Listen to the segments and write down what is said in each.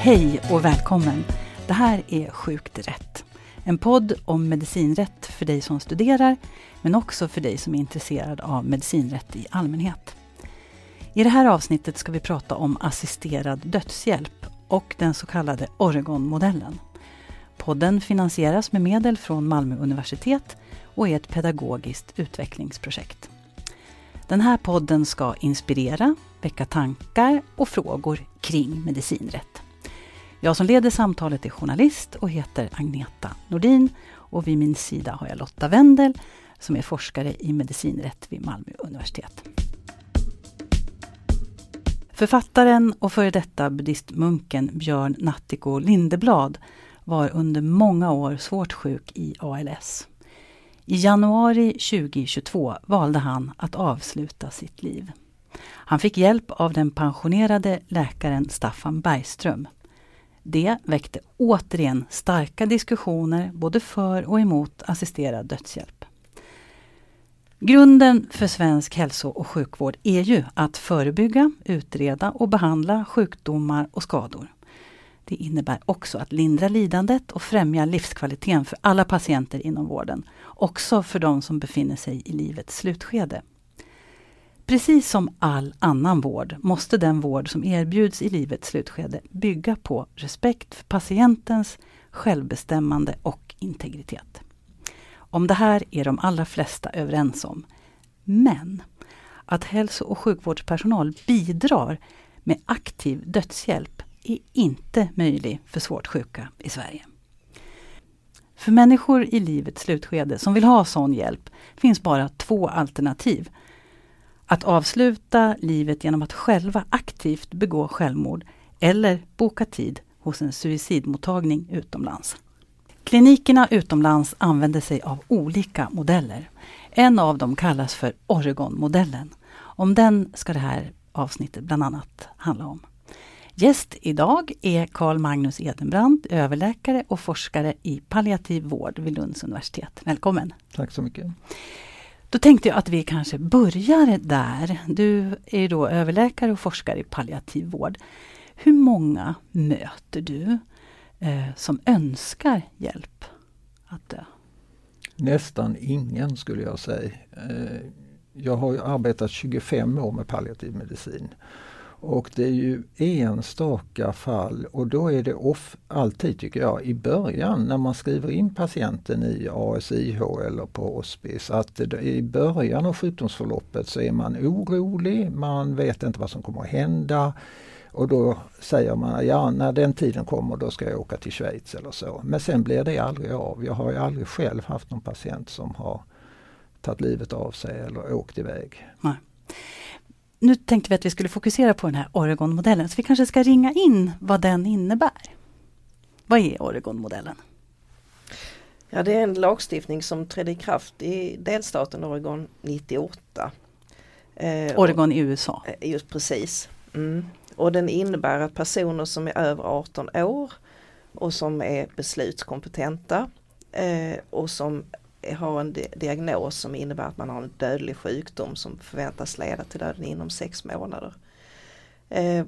Hej och välkommen! Det här är Sjukt rätt. En podd om medicinrätt för dig som studerar, men också för dig som är intresserad av medicinrätt i allmänhet. I det här avsnittet ska vi prata om assisterad dödshjälp och den så kallade Oregon-modellen. Podden finansieras med medel från Malmö universitet och är ett pedagogiskt utvecklingsprojekt. Den här podden ska inspirera, väcka tankar och frågor kring medicinrätt. Jag som leder samtalet är journalist och heter Agneta Nordin och vid min sida har jag Lotta Wendel som är forskare i medicinrätt vid Malmö universitet. Författaren och före detta buddhistmunken Björn Nattiko Lindeblad var under många år svårt sjuk i ALS. I januari 2022 valde han att avsluta sitt liv. Han fick hjälp av den pensionerade läkaren Staffan Bergström. Det väckte återigen starka diskussioner både för och emot assisterad dödshjälp. Grunden för svensk hälso och sjukvård är ju att förebygga, utreda och behandla sjukdomar och skador. Det innebär också att lindra lidandet och främja livskvaliteten för alla patienter inom vården. Också för de som befinner sig i livets slutskede. Precis som all annan vård måste den vård som erbjuds i livets slutskede bygga på respekt för patientens självbestämmande och integritet. Om det här är de allra flesta överens om. Men att hälso och sjukvårdspersonal bidrar med aktiv dödshjälp är inte möjlig för svårt sjuka i Sverige. För människor i livets slutskede som vill ha sån hjälp finns bara två alternativ. Att avsluta livet genom att själva aktivt begå självmord eller boka tid hos en suicidmottagning utomlands. Klinikerna utomlands använder sig av olika modeller. En av dem kallas för Oregon-modellen. Om den ska det här avsnittet bland annat handla om. Gäst idag är Carl Magnus Edenbrand, överläkare och forskare i palliativ vård vid Lunds universitet. Välkommen! Tack så mycket! Då tänkte jag att vi kanske börjar där. Du är då överläkare och forskare i palliativ vård. Hur många möter du eh, som önskar hjälp att dö? Nästan ingen skulle jag säga. Eh, jag har arbetat 25 år med palliativ medicin. Och det är ju enstaka fall och då är det off, alltid tycker jag i början när man skriver in patienten i ASIH eller på hospice att i början av sjukdomsförloppet så är man orolig, man vet inte vad som kommer att hända. Och då säger man, ja när den tiden kommer då ska jag åka till Schweiz eller så. Men sen blir det aldrig av. Jag har ju aldrig själv haft någon patient som har tagit livet av sig eller åkt iväg. Nej. Nu tänkte vi att vi skulle fokusera på den här Oregon-modellen, så vi kanske ska ringa in vad den innebär. Vad är Oregon-modellen? Ja, det är en lagstiftning som trädde i kraft i delstaten Oregon 98. Eh, Oregon i USA? Just precis. Mm. Och den innebär att personer som är över 18 år och som är beslutskompetenta eh, och som har en diagnos som innebär att man har en dödlig sjukdom som förväntas leda till döden inom sex månader. Eh,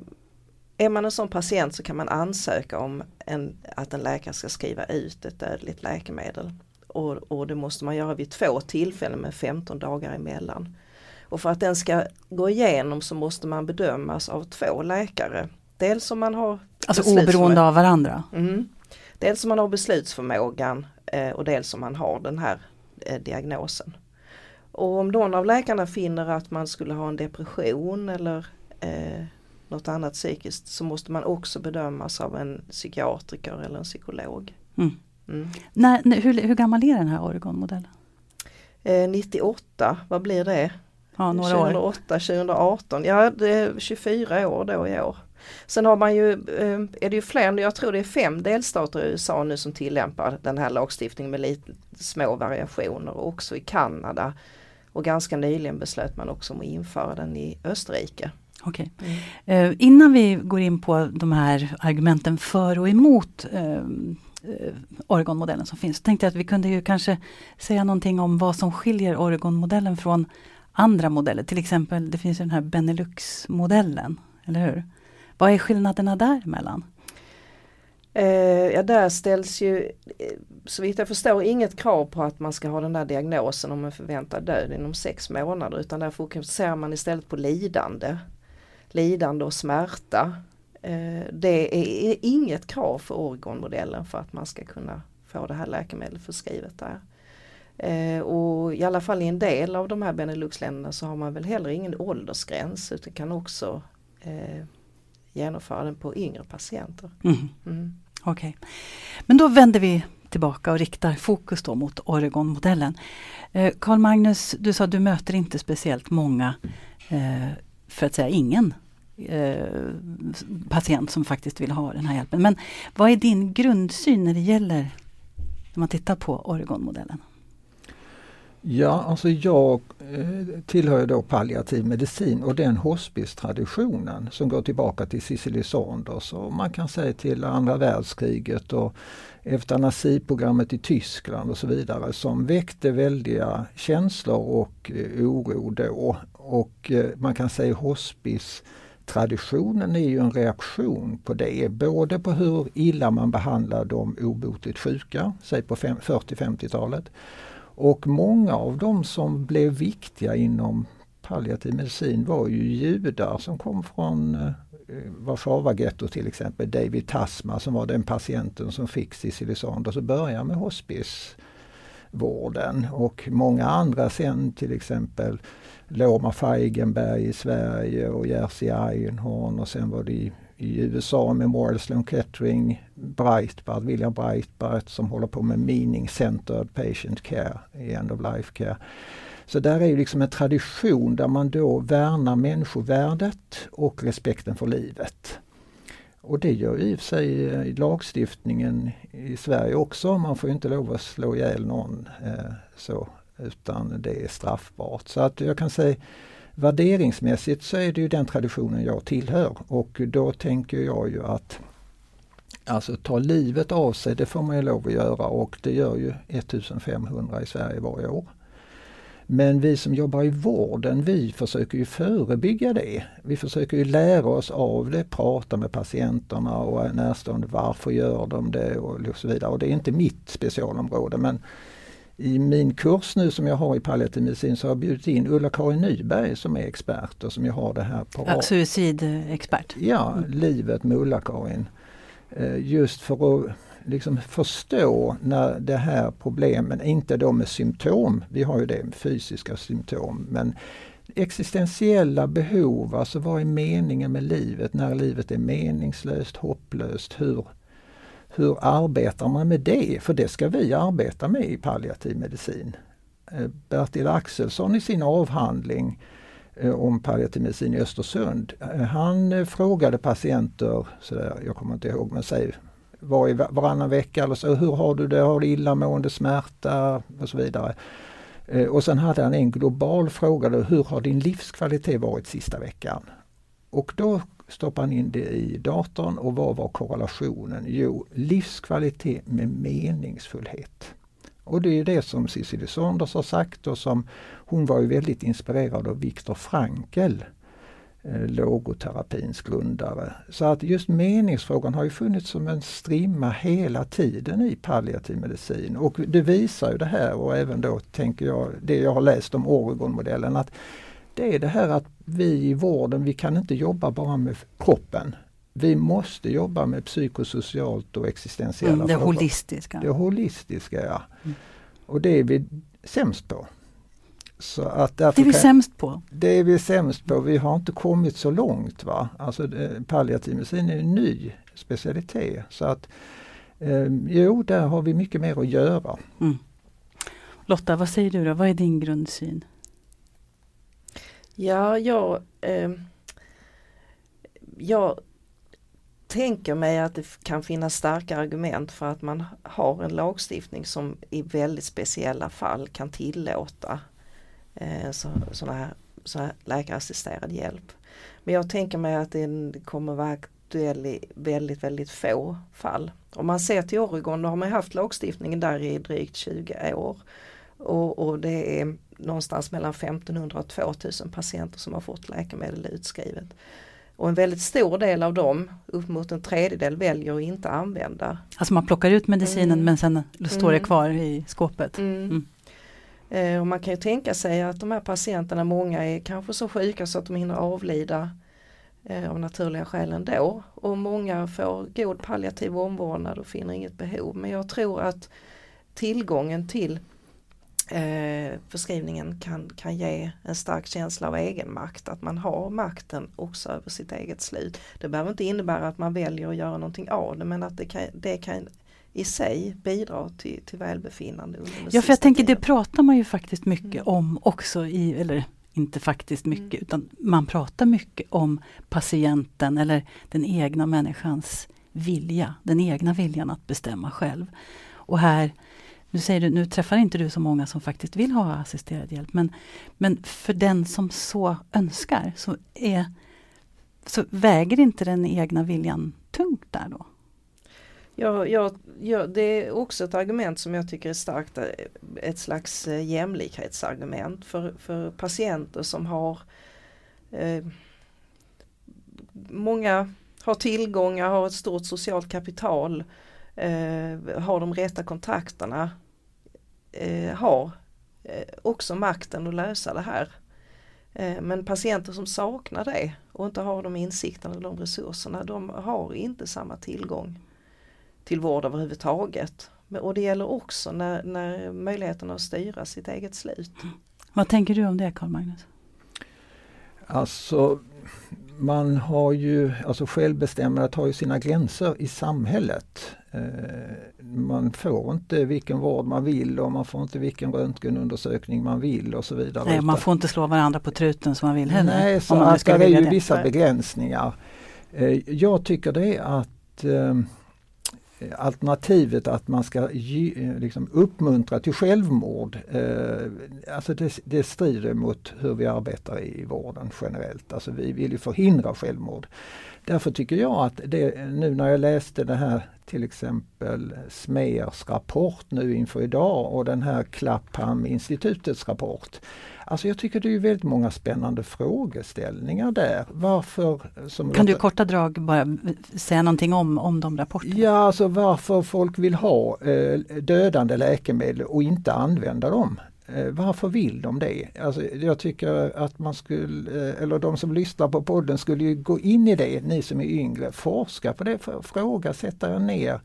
är man en sån patient så kan man ansöka om en, att en läkare ska skriva ut ett dödligt läkemedel. Och, och det måste man göra vid två tillfällen med 15 dagar emellan. Och för att den ska gå igenom så måste man bedömas av två läkare. Dels om man har Alltså oberoende av varandra? Mm. Dels om man har beslutsförmågan eh, och dels om man har den här diagnosen. Och om någon av läkarna finner att man skulle ha en depression eller eh, något annat psykiskt så måste man också bedömas av en psykiatriker eller en psykolog. Mm. Mm. När, hur, hur gammal är den här Oregon-modellen? Eh, 98, vad blir det? Ja, några 2008, år. 2018, ja det är 24 år då i år. Sen har man ju, eh, är det ju fler, jag tror det är fem delstater i USA nu som tillämpar den här lagstiftningen med lite små variationer och också i Kanada. Och ganska nyligen beslöt man också om att införa den i Österrike. Okej. Okay. Mm. Eh, innan vi går in på de här argumenten för och emot eh, eh Oregonmodellen som finns, tänkte jag att vi kunde ju kanske säga någonting om vad som skiljer Oregonmodellen från andra modeller. Till exempel, det finns den här Benelux-modellen, eller hur? Vad är skillnaderna däremellan? Eh, ja där ställs ju eh, så vitt jag förstår inget krav på att man ska ha den där diagnosen om en förväntad död inom sex månader utan där fokuserar man istället på lidande. Lidande och smärta. Eh, det är inget krav för Oregon-modellen för att man ska kunna få det här läkemedlet förskrivet där. Eh, och i alla fall i en del av de här Beneluxländerna så har man väl heller ingen åldersgräns utan kan också eh, genomföra den på yngre patienter. Mm. Mm. Okej, okay. men då vänder vi tillbaka och riktar fokus då mot Oregon-modellen. Eh, Karl Magnus, du sa att du möter inte speciellt många, eh, för att säga ingen, eh, patient som faktiskt vill ha den här hjälpen. Men vad är din grundsyn när det gäller när man tittar på Oregon-modellen? Ja, alltså jag eh, tillhör då palliativ medicin och den hospice-traditionen som går tillbaka till Cicely Saunders och man kan säga till andra världskriget och eutanasiprogrammet i Tyskland och så vidare som väckte väldiga känslor och eh, oro då. Och eh, man kan säga hospice traditionen är ju en reaktion på det, både på hur illa man behandlar de obotligt sjuka, säg på 40-50-talet, och många av dem som blev viktiga inom palliativ medicin var ju judar som kom från eh, Warszawagettot till exempel. David Tasma som var den patienten som fick Sicilisander och började med hospicevården. Och många andra sen till exempel Loma Feigenberg i Sverige och Jerzy Einhorn och sen var det i, USA med Memorial Sloan Kettering, Breitbart, William Breitbart som håller på med meaning centered patient care i end of life care. Så där är ju liksom en tradition där man då värnar människovärdet och respekten för livet. Och det gör i och för sig i lagstiftningen i Sverige också. Man får inte lov att slå ihjäl någon eh, så utan det är straffbart. Så att jag kan säga värderingsmässigt så är det ju den traditionen jag tillhör och då tänker jag ju att Alltså ta livet av sig, det får man ju lov att göra och det gör ju 1500 i Sverige varje år. Men vi som jobbar i vården, vi försöker ju förebygga det. Vi försöker ju lära oss av det, prata med patienterna och närstående, varför gör de det och så vidare. Och det är inte mitt specialområde men i min kurs nu som jag har i palliativ medicin så har jag bjudit in Ulla-Karin Nyberg som är expert och som jag har det här på ja, Suicidexpert? Ja, mm. livet med Ulla-Karin. Eh, just för att liksom förstå när det här problemen, inte då med symptom, vi har ju det, fysiska symptom, men existentiella behov, alltså vad är meningen med livet, när livet är meningslöst, hopplöst, hur hur arbetar man med det? För det ska vi arbeta med i palliativ medicin. Eh, Bertil Axelsson i sin avhandling eh, om palliativ medicin i Östersund. Eh, han frågade patienter, sådär, jag kommer inte ihåg, men säg var varannan vecka eller så, hur har du det? Har du illamående, smärta och så vidare. Och sen hade han en global fråga, hur har din livskvalitet varit sista veckan? Och då stoppar han in det i datorn och vad var korrelationen? Jo, livskvalitet med meningsfullhet. Och det är det som Cicely Saunders har sagt och som hon var ju väldigt inspirerad av Viktor Frankl, eh, logoterapins grundare. Så att just meningsfrågan har ju funnits som en strimma hela tiden i palliativ medicin och det visar ju det här och även då tänker jag det jag har läst om Oregon-modellen att det är det här att vi i vården, vi kan inte jobba bara med kroppen. Vi måste jobba med psykosocialt och existentiella mm, det frågor. holistiska. Det holistiska, ja. Mm. Och det är vi sämst på. Så att det är vi kan, sämst på? Det är vi sämst på. Vi har inte kommit så långt. va. Alltså palliativ medicin är en ny specialitet. Så att eh, jo, där har vi mycket mer att göra. Mm. Lotta, vad säger du då? Vad är din grundsyn? Ja, jag, eh, jag tänker mig att det kan finnas starka argument för att man har en lagstiftning som i väldigt speciella fall kan tillåta eh, sådana här, så här läkarassisterad hjälp. Men jag tänker mig att den kommer vara aktuell i väldigt, väldigt få fall. Om man ser till Oregon, då har man haft lagstiftningen där i drygt 20 år. Och, och det är någonstans mellan 1500 och 2000 patienter som har fått läkemedel utskrivet. Och en väldigt stor del av dem, upp mot en tredjedel, väljer att inte använda. Alltså man plockar ut medicinen Mm. men sen står det Mm. kvar i skåpet. Mm. Mm. Eh, och man kan ju tänka sig att de här patienterna, många är kanske så sjuka så att de hinner avlida eh, av naturliga skäl ändå. Och många får god palliativ omvårdnad och finner inget behov. Men jag tror att tillgången till eh, förskrivningen kan, kan ge en stark känsla av egenmakt. Att man har makten också över sitt eget slut. Det behöver inte innebära att man väljer att göra någonting av det men att det kan, det kan i sig bidra till, till välbefinnande Ja för jag tänker det tiden. pratar man ju faktiskt mycket Mm. om också i, eller inte faktiskt mycket Mm. utan man pratar mycket om patienten eller den egna människans vilja, den egna viljan att bestämma själv. Och här, nu säger du, nu träffar inte du så många som faktiskt vill ha assisterad hjälp men, men för den som så önskar så, är, så väger inte den egna viljan tungt där då? Ja, ja, ja, det är också ett argument som jag tycker är starkt, ett slags eh, jämlikhetsargument för, för patienter som har eh, Många har tillgångar, har ett stort socialt kapital, eh, har de rätta kontakterna, eh, har eh, också makten att lösa det här. Eh, men patienter som saknar det och inte har de insikterna och de resurserna, de har inte samma tillgång till vård överhuvudtaget. Och det gäller också när, när möjligheten att styra sitt eget slut. Vad tänker du om det Carl Magnus? Alltså man har ju, alltså självbestämmandet har ju sina gränser i samhället. Eh, man får inte vilken vård man vill och man får inte vilken röntgenundersökning man vill och så vidare. Nej, man får inte slå varandra på truten som man vill heller. Nej, så att det är ju det. vissa begränsningar. Eh, Jag tycker det är att eh, alternativet att man ska ge, liksom uppmuntra till självmord, eh, alltså det, det strider mot hur vi arbetar i vården generellt. Alltså vi vill ju förhindra självmord. Därför tycker jag att det, nu när jag läste det här till exempel Smers rapport nu inför idag och den här Clapham-institutets rapport. Alltså jag tycker det är väldigt många spännande frågeställningar där. Varför... Kan du i korta drag bara säga någonting om, om de rapporterna? Ja, alltså varför folk vill ha eh, dödande läkemedel och inte använda dem. Eh, varför vill de det? Alltså, jag tycker att man skulle, eh, eller de som lyssnar på podden skulle ju gå in i det, ni som är yngre, forska på det, fråga, sätta er ner.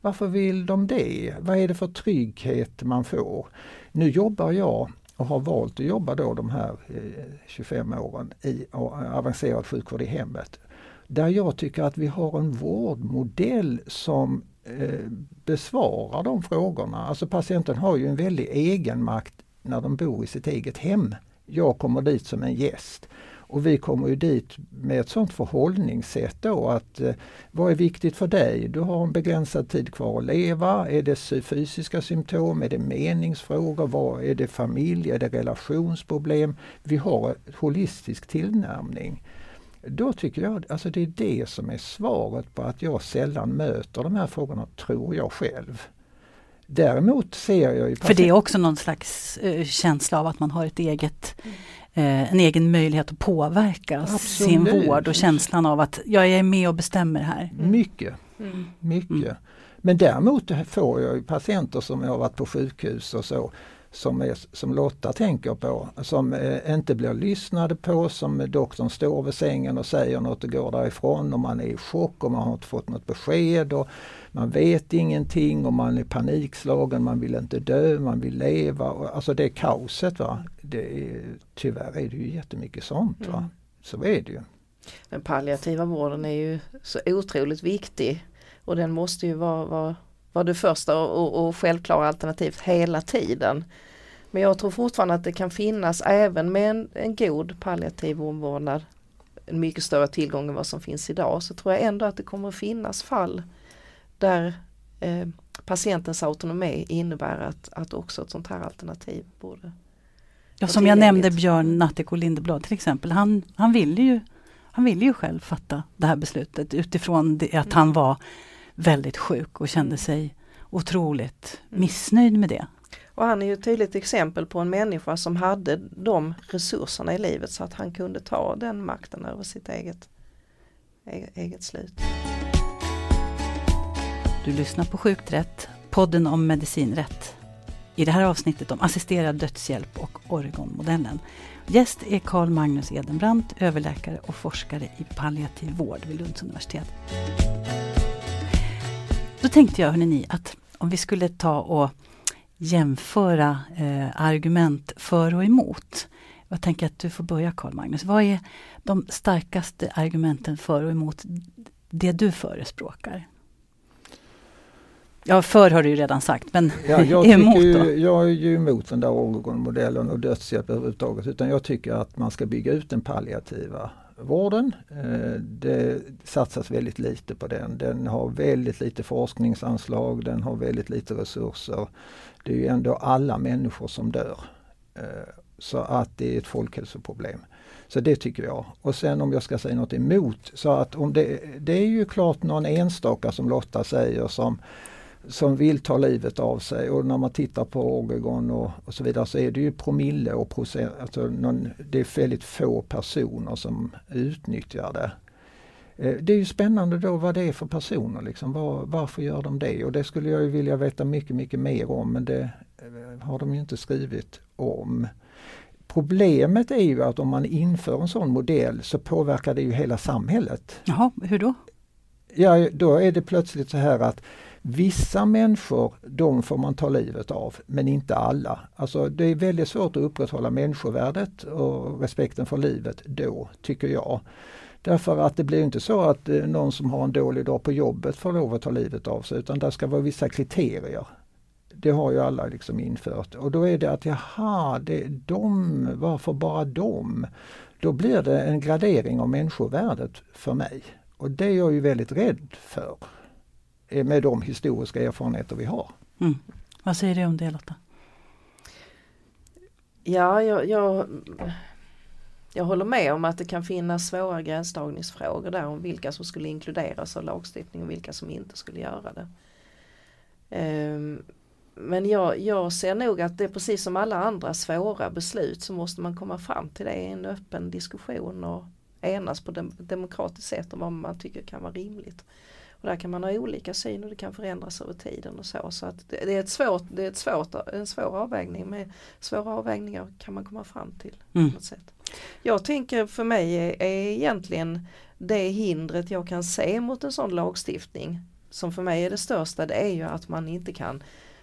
Varför vill de det? Vad är det för trygghet man får? Nu jobbar jag och har valt att jobba då de här eh, 25 åren i eh, avancerad sjukvård i hemmet. Där jag tycker att vi har en vårdmodell som eh, besvarar de frågorna. Alltså patienten har ju en väldig egenmakt när de bor i sitt eget hem. Jag kommer dit som en gäst. Och vi kommer ju dit med ett sådant förhållningssätt då att eh, vad är viktigt för dig? Du har en begränsad tid kvar att leva. Är det fysiska symptom? Är det meningsfrågor? Vad är det familj? Är det relationsproblem? Vi har en holistisk tillnärmning. Då tycker jag, alltså det är det som är svaret på att jag sällan möter de här frågorna, tror jag själv. Däremot ser jag ju... För det är också någon slags eh, känsla av att man har ett eget, eh, en egen möjlighet att påverka sin Absolut. vård och känslan av att jag är med och bestämmer här. Mycket, Mm. mycket. Mm. Men däremot får jag ju patienter som har varit på sjukhus och så som, är, som Lotta tänker på, som eh, inte blir lyssnade på, som doktorn står vid sängen och säger något och går därifrån och man är i chock och man har inte fått något besked och man vet ingenting och man är panikslagen, man vill inte dö, man vill leva. Och, alltså det kaoset. Va? Det är, tyvärr är det ju jättemycket sånt. Va? Mm. Så är det ju. Den palliativa vården är ju så otroligt viktig och den måste ju vara, vara, vara det första och, och, självklara alternativet hela tiden. Men jag tror fortfarande att det kan finnas även med en, en god palliativ omvårdnad en mycket större tillgång än vad som finns idag så tror jag ändå att det kommer att finnas fall där eh, patientens autonomi innebär att, att också ett sånt här alternativ borde Ja, som jag nämnde Björn Natthiko Lindeblad till exempel. Han, han, ville ju, han ville ju själv fatta det här beslutet utifrån det, att Mm. han var väldigt sjuk och kände Mm. sig otroligt Mm. missnöjd med det. Och han är ju ett tydligt exempel på en människa som hade de resurserna i livet så att han kunde ta den makten över sitt eget eget slut. Du lyssnar på Sjukt rätt, podden om medicinrätt. I det här avsnittet om assisterad dödshjälp och Oregonmodellen. Gäst är Carl Magnus Edenbrandt, överläkare och forskare i palliativ vård vid Lunds universitet. Då tänkte jag, hörni, att om vi skulle ta och jämföra eh, argument för och emot. Jag tänker att du får börja Carl Magnus. Vad är de starkaste argumenten för och emot det du förespråkar? Ja, för har du ju redan sagt, men ja, jag, emot ju, då? jag är ju emot den där Oregon-modellen och dödshjälp överhuvudtaget. Utan jag tycker att man ska bygga ut den palliativa vården. Eh, det satsas väldigt lite på den. Den har väldigt lite forskningsanslag, den har väldigt lite resurser. Det är ju ändå alla människor som dör. Eh, så att det är ett folkhälsoproblem. Så det tycker jag. Och sen om jag ska säga något emot, så att om det, det är ju klart någon enstaka som Lotta säger som som vill ta livet av sig och när man tittar på Oregon och, och så vidare så är det ju promille och procent, alltså någon, det är väldigt få personer som utnyttjar det. Eh, det är ju spännande då vad det är för personer, liksom. Var, varför gör de det? Och det skulle jag vilja veta mycket, mycket mer om men det eh, har de ju inte skrivit om. Problemet är ju att om man inför en sån modell så påverkar det ju hela samhället. Jaha, hur då? Ja, då är det plötsligt så här att Vissa människor, de får man ta livet av, men inte alla. Alltså det är väldigt svårt att upprätthålla människovärdet och respekten för livet då, tycker jag. Därför att det blir inte så att eh, någon som har en dålig dag på jobbet får lov att ta livet av sig, utan det ska vara vissa kriterier. Det har ju alla liksom infört och då är det att jaha, det är de, varför bara de? Då blir det en gradering av människovärdet för mig. Och det är jag ju väldigt rädd för med de historiska erfarenheter vi har. Mm. Vad säger du om det Lotta? Ja, jag, jag, jag håller med om att det kan finnas svåra gränsdragningsfrågor där om vilka som skulle inkluderas av lagstiftning och vilka som inte skulle göra det. Um, men jag, jag ser nog att det är precis som alla andra svåra beslut så måste man komma fram till det i en öppen diskussion och enas på dem, demokratiskt sätt om vad man tycker kan vara rimligt. Och där kan man ha olika syn och det kan förändras över tiden och så. Så att det är, ett svårt, det är ett svårt, en svår avvägning. Med svåra avvägningar kan man komma fram till. Mm. På något sätt. Jag tänker för mig är, är egentligen det hindret jag kan se mot en sån lagstiftning som för mig är det största det är ju att man inte kan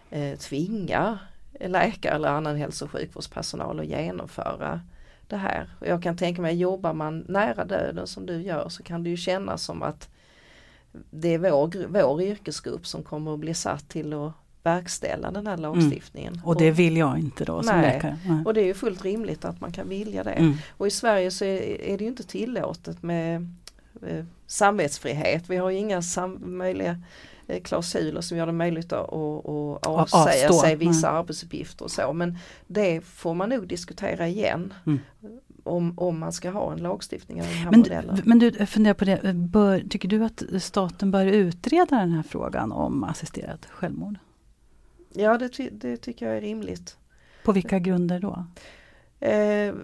eh, tvinga läkare eller annan hälso och sjukvårdspersonal att genomföra det här. Och jag kan tänka mig, jobbar man nära döden som du gör så kan det ju kännas som att det är vår, vår yrkesgrupp som kommer att bli satt till att verkställa den här mm. lagstiftningen. Mm. Och det vill jag inte då som nej, läkare? Nej. Och det är ju fullt rimligt att man kan vilja det. Mm. Och i Sverige så är, det ju inte tillåtet med eh, samvetsfrihet. Vi har ju inga sam möjliga eh, klausuler som gör det möjligt att, att, att avsäga sig vissa mm. arbetsuppgifter och så. Men det får man nog diskutera igen. Mm om, om man ska ha en lagstiftning av den här men, modellen. Men du, funderar på det, bör, tycker du att staten bör utreda den här frågan om assisterat självmord? Ja det, ty, det tycker jag är rimligt. På vilka grunder då? Eh,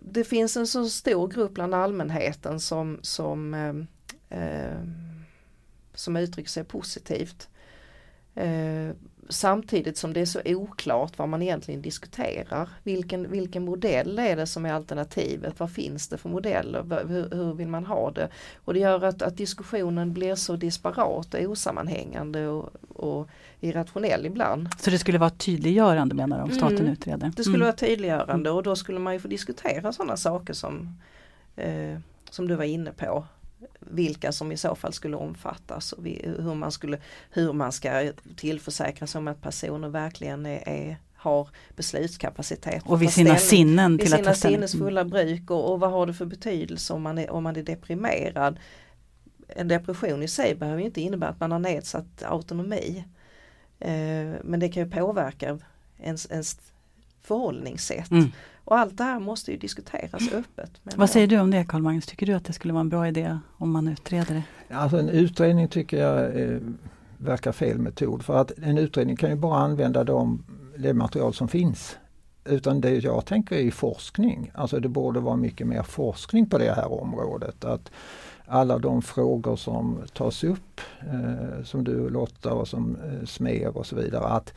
det finns en så stor grupp bland allmänheten som, som, eh, eh som uttrycker sig positivt. Samtidigt som det är så oklart vad man egentligen diskuterar. Vilken, vilken modell är det som är alternativet? Vad finns det för modeller? Hur, hur vill man ha det? Och det gör att, att diskussionen blir så disparat och osammanhängande och, och irrationell ibland. Så det skulle vara tydliggörande menar du om staten mm. utreder? Det skulle mm. vara tydliggörande och då skulle man ju få diskutera sådana saker som, eh, som du var inne på vilka som i så fall skulle omfattas och hur man, skulle, hur man ska tillförsäkra sig om att personer verkligen är, är har beslutskapacitet. Och vid sina sinnen till vid sina sinnesfulla bruk och, och, vad har det för betydelse om man är, om man är deprimerad. En depression i sig behöver inte innebära att man har nedsatt autonomi. Eh, men det kan ju påverka ens, ens förhållningssätt. Mm. Och allt det här måste ju diskuteras öppet. Vad säger du om det Carl Magnus? Tycker du att det skulle vara en bra idé om man utreder det? Alltså en utredning tycker jag eh, verkar fel metod för att en utredning kan ju bara använda de, det material som finns. Utan det jag tänker är forskning. Alltså det borde vara mycket mer forskning på det här området. Att, alla de frågor som tas upp, eh, som du Lotta och som eh, Smer och så vidare. Att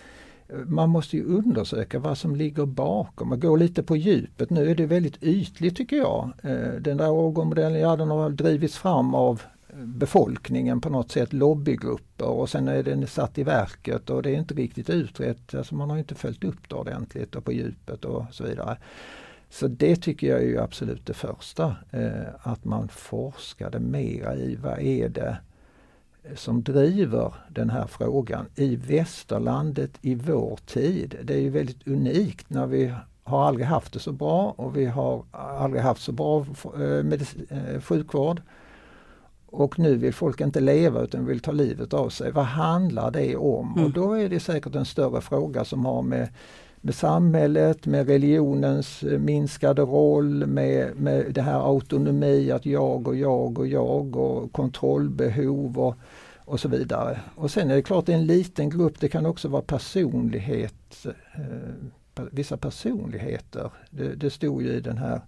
man måste ju undersöka vad som ligger bakom och gå lite på djupet. Nu är det väldigt ytligt tycker jag. Eh, den där årgångsmodellen, ja den har drivits fram av eh, befolkningen på något sätt, lobbygrupper och sen är den satt i verket och det är inte riktigt utrett. Alltså man har inte följt upp det ordentligt och på djupet och så vidare. Så det tycker jag är absolut det första, eh, att man forskade mera i vad är det som driver den här frågan i västerlandet i vår tid. Det är ju väldigt unikt när vi har aldrig haft det så bra och vi har aldrig haft så bra eh, eh, sjukvård. Och nu vill folk inte leva utan vill ta livet av sig. Vad handlar det om? Mm. Och då är det säkert en större fråga som har med med samhället, med religionens eh, minskade roll, med, med det här autonomi, att jag och jag och jag och kontrollbehov och, och så vidare. Och sen är det klart det är en liten grupp, det kan också vara personlighet, eh, vissa personligheter. Det, det stod ju i den här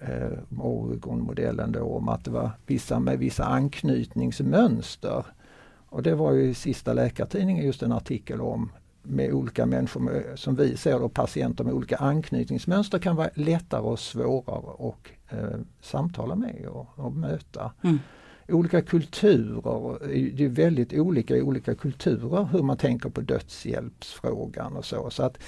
eh, Oregon-modellen då om att det var vissa med vissa anknytningsmönster. Och det var ju i sista Läkartidningen just en artikel om med olika människor med, som vi ser då, patienter med olika anknytningsmönster kan vara lättare och svårare att eh, samtala med och, och möta. Mm. Olika kulturer, det är väldigt olika i olika kulturer hur man tänker på dödshjälpsfrågan och så. Så, att,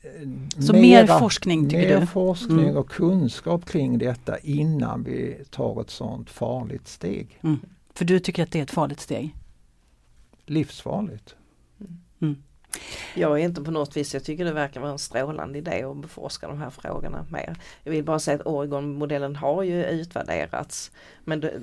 eh, så mera, mer forskning tycker mer du? forskning mm. och kunskap kring detta innan vi tar ett sådant farligt steg. Mm. För du tycker att det är ett farligt steg? Livsfarligt. Mm. Jag är inte på något vis, jag tycker det verkar vara en strålande idé att beforska de här frågorna mer. Jag vill bara säga att Oregon-modellen har ju utvärderats. Men det,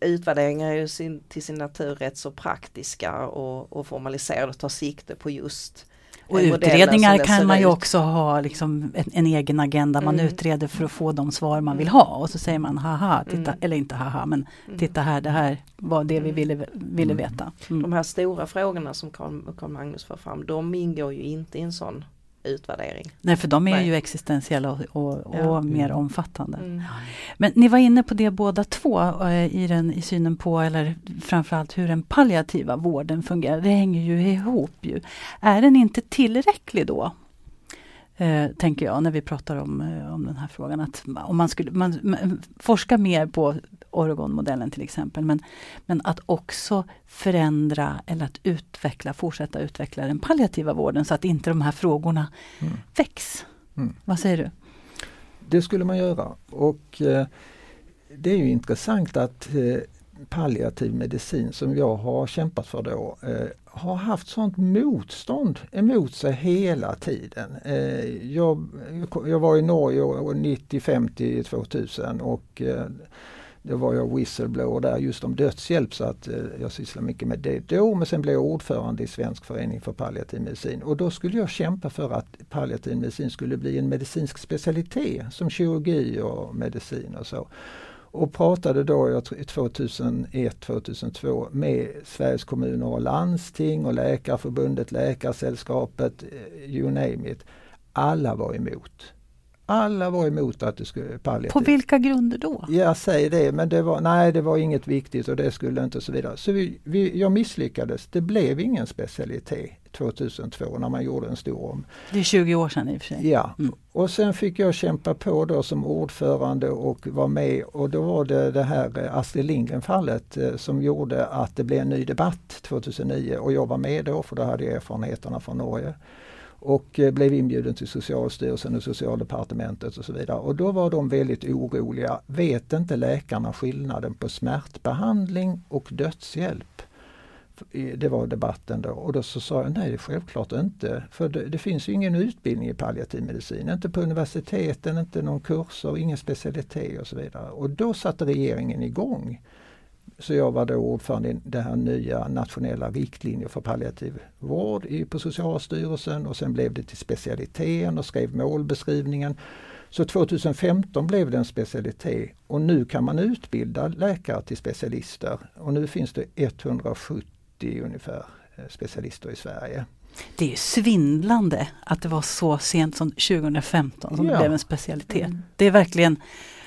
utvärderingar är ju sin, till sin natur rätt så praktiska och, och formaliserade och tar sikte på just och utredningar kan man ju också ha liksom en, en egen agenda. Man mm. utreder för att få de svar man vill ha och så säger man haha, titta, mm. eller inte haha men mm. titta här, det här var det vi mm. ville, ville mm. veta. Mm. De här stora frågorna som Carl, Magnus för fram, de ingår ju inte i en sån utvärdering. Nej för de är Nej. ju existentiella och, och, och ja. mer omfattande. Mm. Men ni var inne på det båda två eh, i, den, i synen på, eller framförallt hur den palliativa vården fungerar. Det hänger ju ihop. Ju. Är den inte tillräcklig då? Eh, tänker jag när vi pratar om, eh, om den här frågan. Att om man skulle man, man, forska mer på Oregon-modellen till exempel. Men, men att också förändra eller att utveckla, fortsätta utveckla den palliativa vården så att inte de här frågorna mm. väcks. Mm. Vad säger du? Det skulle man göra och eh, det är ju intressant att eh, palliativ medicin som jag har kämpat för då eh, har haft sånt motstånd emot sig hela tiden. Eh, jag, jag var i Norge 95 till 2000 och eh, då var jag whistleblower där just om dödshjälp så att eh, jag sysslar mycket med det då. Men sen blev jag ordförande i Svensk förening för palliativ medicin och då skulle jag kämpa för att palliativ medicin skulle bli en medicinsk specialitet som kirurgi och medicin och så. Och pratade då 2001-2002 med Sveriges kommuner och landsting och Läkarförbundet, Läkarsällskapet, eh, you name it. Alla var emot. Alla var emot att det skulle palliativ. På vilka grunder då? Jag säger det, men det var, nej det var inget viktigt och det skulle inte och så vidare. Så vi, vi, jag misslyckades. Det blev ingen specialitet 2002 när man gjorde en stor om. Det är 20 år sedan i och för sig. Ja, mm. och sen fick jag kämpa på då som ordförande och var med och då var det det här eh, Astrid Lindgren fallet eh, som gjorde att det blev en ny debatt 2009 och jag var med då för då hade jag erfarenheterna från Norge och eh, blev inbjuden till Socialstyrelsen och Socialdepartementet och så vidare. Och då var de väldigt oroliga. Vet inte läkarna skillnaden på smärtbehandling och dödshjälp? Det var debatten då och då så sa jag nej, självklart inte. För det, det finns ju ingen utbildning i palliativ medicin. Inte på universiteten, inte någon kurser, ingen specialitet och så vidare. Och då satte regeringen igång så jag var då ordförande i det här nya nationella riktlinjer för palliativ vård på Socialstyrelsen och sen blev det till specialiteten och skrev målbeskrivningen. Så 2015 blev det en specialitet och nu kan man utbilda läkare till specialister och nu finns det 170 ungefär eh, specialister i Sverige. Det är svindlande att det var så sent som 2015 som Ja. det blev en specialitet. Mm. Det är verkligen,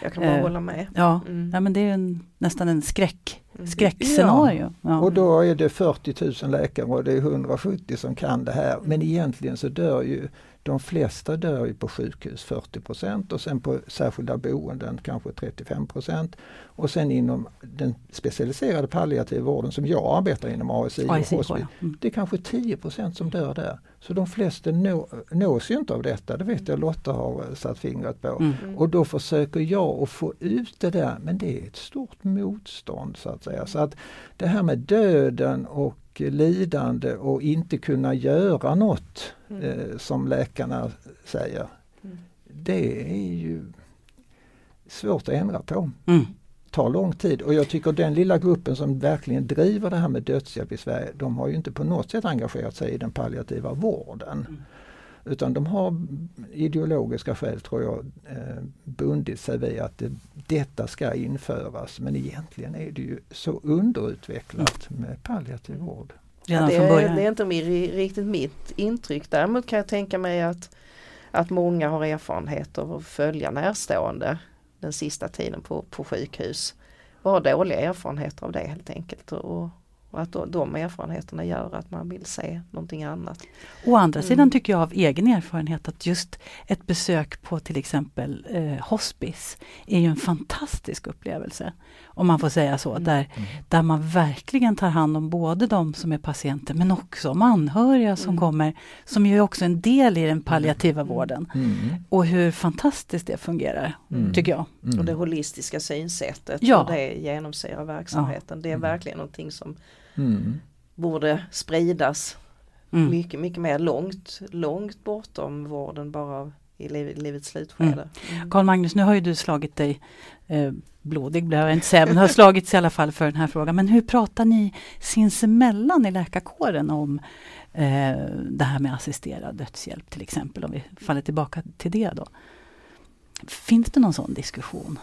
Jag kan bara Eh, hålla med. ja, Mm. ja men det är en, nästan en skräck. Skräckscenario. Ja. Och då är det 40 000 läkare och det är 170 som kan det här. Men egentligen så dör ju de flesta dör ju på sjukhus 40% och sen på särskilda boenden kanske 35% Och sen inom den specialiserade palliativa vården som jag arbetar inom ASI och AICK, hospice. Mm. det är kanske 10% som dör där. Så de flesta nå, nås ju inte av detta, det vet jag Lotta har satt fingret på. Mm. Mm. Och då försöker jag att få ut det där men det är ett stort motstånd så att säga. Så att det här med döden och lidande och inte kunna göra något Mm. eh, som läkarna säger. Mm. Det är ju svårt att ändra på. Mm. tar lång tid och jag tycker den lilla gruppen som verkligen driver det här med dödshjälp i Sverige, de har ju inte på något sätt engagerat sig i den palliativa vården. Mm. Utan de har ideologiska skäl tror jag eh, bundit sig vid att det, detta ska införas. Men egentligen är det ju så underutvecklat med palliativ vård. Redan det, är, det är inte riktigt mitt intryck. Däremot kan jag tänka mig att, att många har erfarenhet av att följa närstående den sista tiden på, på sjukhus. Och har dåliga erfarenheter av det helt enkelt. Och, och att de erfarenheterna gör att man vill se någonting annat. Å andra sidan Mm. tycker jag av egen erfarenhet att just ett besök på till exempel eh, hospice är ju en fantastisk upplevelse. Om man får säga så. Mm. Där, där man verkligen tar hand om både de som är patienter men också om anhöriga som Mm. kommer. Som ju är också en del i den palliativa Mm. vården. Mm. Och hur fantastiskt det fungerar, Mm. tycker jag. Mm. Och det holistiska synsättet Ja. och det genomsyrar verksamheten. Det är Mm. verkligen någonting som Mm. borde spridas Mm. mycket, mycket mer långt, långt bortom vården bara i liv, livets slutskede. Mm. Karl Magnus, nu har ju du slagit dig eh, blodig, blev jag inte säga, men har slagits i alla fall för den här frågan. Men hur pratar ni sinsemellan i läkarkåren om eh, det här med assisterad dödshjälp till exempel, om vi faller tillbaka till det då. Finns det någon sån diskussion?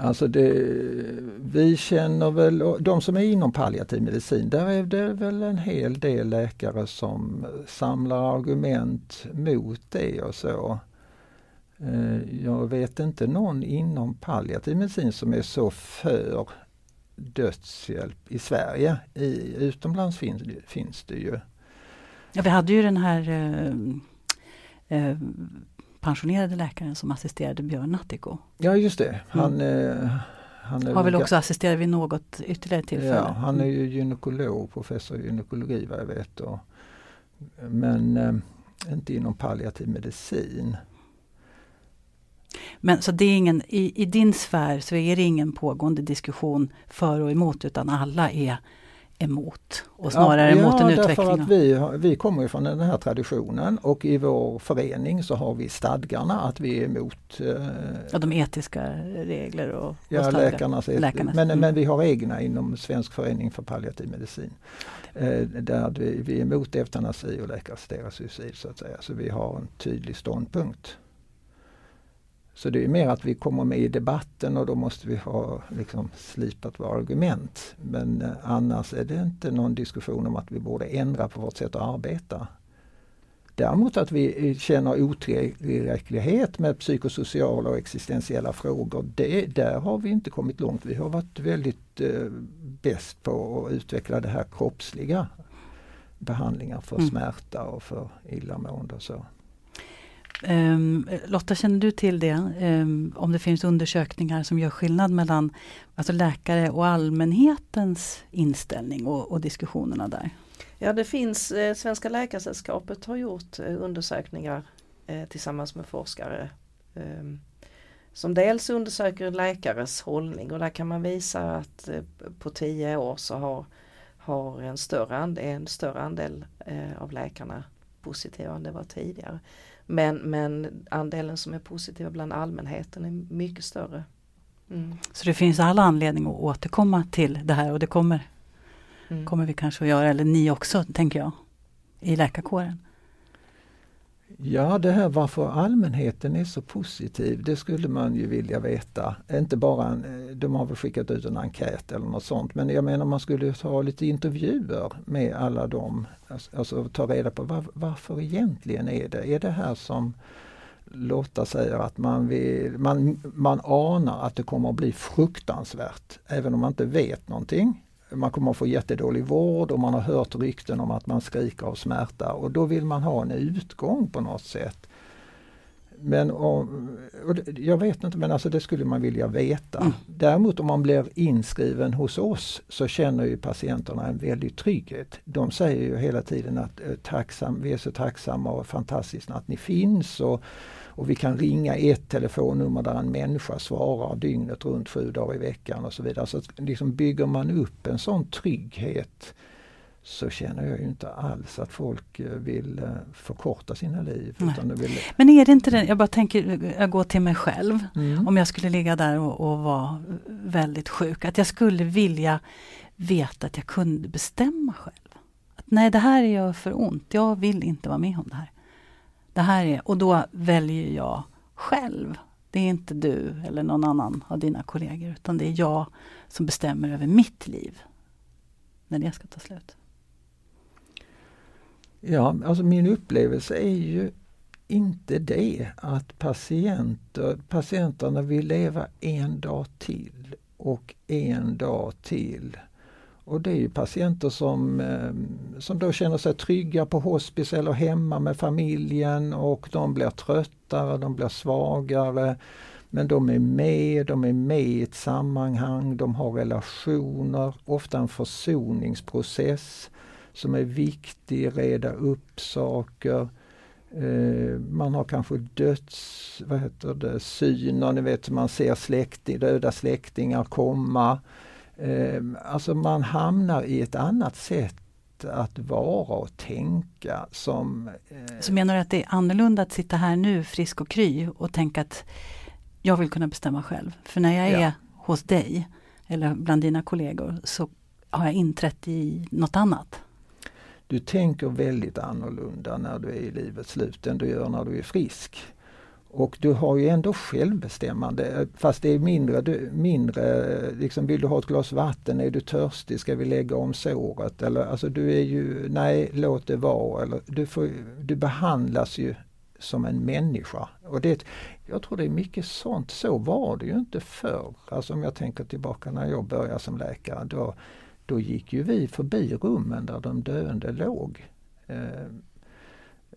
Alltså det, vi känner väl, de som är inom palliativ medicin, där är det väl en hel del läkare som samlar argument mot det och så. Eh, jag vet inte någon inom palliativ medicin som är så för dödshjälp i Sverige. I, utomlands finns, det- finns det ju. Ja, vi hade ju den här eh, eh, pensionerade läkaren som assisterade Björn Nattiko. Ja just det, han, eh, han Har väl också assisterat vid något ytterligare tillfälle. Ja, han är ju gynekolog, professor i gynekologi vad jag vet. Och, men eh, inte inom palliativ medicin. Men så det är ingen, i, i din sfär så är det ingen pågående diskussion för och emot utan alla är emot och snarare ja, emot en ja, utveckling. därför att vi, vi kommer ju från den här traditionen och i vår förening så har vi stadgarna att vi är emot eh, Ja, de etiska regler och, och ja, stadgar. läkarnas, Läkarnas, Men, mm. men vi har egna inom Svensk förening för palliativ medicin. Eh, där vi, vi är emot eutanasi och läkarassisterat suicid så att säga. Så vi har en tydlig ståndpunkt. Så det är mer att vi kommer med i debatten och då måste vi ha liksom, slipat våra argument. Men eh, annars är det inte någon diskussion om att vi borde ändra på vårt sätt att arbeta. Däremot att vi känner otillräcklighet med psykosociala och existentiella frågor, det, där har vi inte kommit långt. Vi har varit väldigt eh, bäst på att utveckla det här kroppsliga behandlingar för Mm. smärta och för illamående och så. Um, Lotta, känner du till det? Um, om det finns undersökningar som gör skillnad mellan alltså läkare och allmänhetens inställning och, och diskussionerna där? Ja det finns, eh, Svenska Läkaresällskapet har gjort eh, undersökningar eh, tillsammans med forskare eh, som dels undersöker läkares hållning och där kan man visa att eh, på tio år så har, har en, större andel, en större andel eh, av läkarna positiva än det var tidigare. Men, men andelen som är positiva bland allmänheten är mycket större. Mm. Så det finns alla anledning att återkomma till det här och det kommer, Mm. kommer vi kanske att göra, eller ni också tänker jag, i läkarkåren. Ja, det här varför allmänheten är så positiv, det skulle man ju vilja veta. Inte bara, en, de har väl skickat ut en enkät eller något sånt, men jag menar man skulle ta lite intervjuer med alla dem. Alltså, alltså ta reda på var, varför egentligen är det? Är det här som Lotta säger att man, vill, man, man anar att det kommer att bli fruktansvärt, även om man inte vet någonting man kommer att få jättedålig vård och man har hört rykten om att man skriker av smärta och då vill man ha en utgång på något sätt. Men om, jag vet inte, men alltså det skulle man vilja veta. Mm. Däremot om man blir inskriven hos oss så känner ju patienterna en väldig trygghet. De säger ju hela tiden att eh, tacksam, vi är så tacksamma och fantastiskt att ni finns. Och, och vi kan ringa ett telefonnummer där en människa svarar dygnet runt sju dagar i veckan och så vidare. Så liksom bygger man upp en sån trygghet så känner jag ju inte alls att folk eh, vill eh, förkorta sina liv. Vill... Men är det inte det, jag bara tänker, jag går till mig själv. Mm. Om jag skulle ligga där och, och vara väldigt sjuk, att jag skulle vilja veta att jag kunde bestämma själv. Att nej, det här är jag för ont, jag vill inte vara med om det här. Det här är, och då väljer jag själv. Det är inte du eller någon annan av dina kollegor utan det är jag som bestämmer över mitt liv. När det ska ta slut. Ja, alltså min upplevelse är ju inte det att patienter, patienterna vill leva en dag till och en dag till och det är ju patienter som, eh, som då känner sig trygga på hospice eller hemma med familjen och de blir tröttare, de blir svagare. Men de är med, de är med i ett sammanhang, de har relationer, ofta en försoningsprocess som är viktig, reda upp saker. Eh, man har kanske döds, vad heter det, syner, ni vet man ser släkting, döda släktingar komma. Eh, alltså man hamnar i ett annat sätt att vara och tänka som... Eh... Så menar du att det är annorlunda att sitta här nu frisk och kry och tänka att jag vill kunna bestämma själv. För när jag är ja. hos dig eller bland dina kollegor så har jag inträtt i något annat. Du tänker väldigt annorlunda när du är i livets slut än du gör när du är frisk. Och du har ju ändå självbestämmande fast det är mindre, du, mindre liksom vill du ha ett glas vatten, är du törstig, ska vi lägga om såret? Eller, alltså du är ju, nej låt det vara. Eller, du, får, du behandlas ju som en människa. Och det, jag tror det är mycket sånt, så var det ju inte förr. Alltså om jag tänker tillbaka när jag började som läkare, då, då gick ju vi förbi rummen där de döende låg. Eh,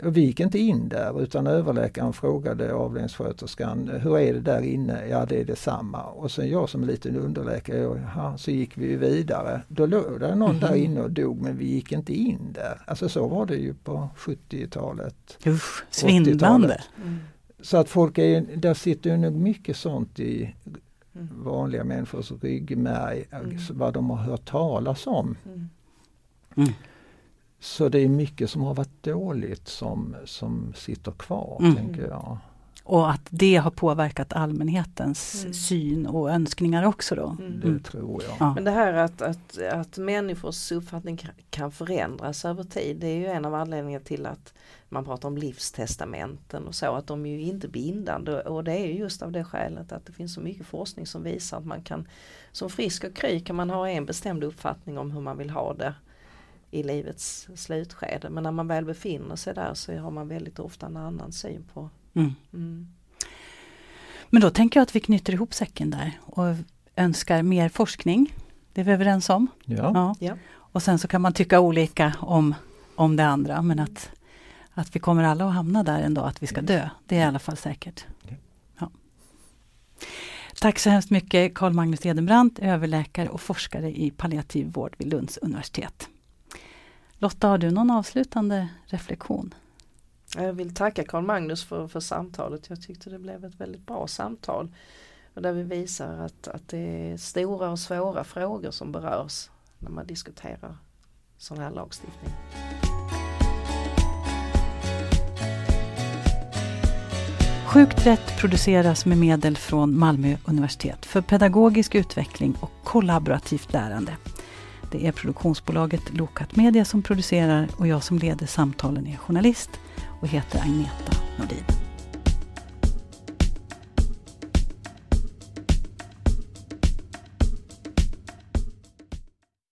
vi gick inte in där utan överläkaren frågade avdelningssköterskan, hur är det där inne? Ja det är detsamma. Och sen jag som liten underläkare, ja, så gick vi vidare. Då låg det någon där mhm. inne och dog men vi gick inte in där. Alltså så var det ju på 70-talet. Usch, svindlande! Mm. Så att folk är, där sitter ju nog mycket sånt i mm. vanliga människors ryggmärg, mm. vad de har hört talas om. Mm. mm. Så det är mycket som har varit dåligt som, som sitter kvar, mm. tänker jag. Och att det har påverkat allmänhetens mm. syn och önskningar också då? Mm. Det tror jag. Ja. Men det här att, att, att människors uppfattning kan förändras över tid det är ju en av anledningarna till att man pratar om livstestamenten och så att de är ju inte bindande och det är just av det skälet att det finns så mycket forskning som visar att man kan som frisk och kry kan man ha en bestämd uppfattning om hur man vill ha det i livets slutskede. Men när man väl befinner sig där så har man väldigt ofta en annan syn på. Mm. Mm. Men då tänker jag att vi knyter ihop säcken där och önskar mer forskning. Det är vi överens om? Ja. ja. ja. Och sen så kan man tycka olika om, om det andra men att, att vi kommer alla att hamna där en dag att vi ska dö. Det är i alla fall säkert. Ja. Tack så hemskt mycket Carl Magnus Edenbrant, överläkare och forskare i palliativ vård vid Lunds universitet. Lotta, har du någon avslutande reflektion? Jag vill tacka Carl Magnus för, för samtalet. Jag tyckte det blev ett väldigt bra samtal. Och där vi visar att, att det är stora och svåra frågor som berörs när man diskuterar sån här lagstiftning. Sjukt rätt produceras med medel från Malmö universitet för pedagogisk utveckling och kollaborativt lärande. Det är produktionsbolaget Lokat Media som producerar och jag som leder samtalen är journalist och heter Agneta Nordin.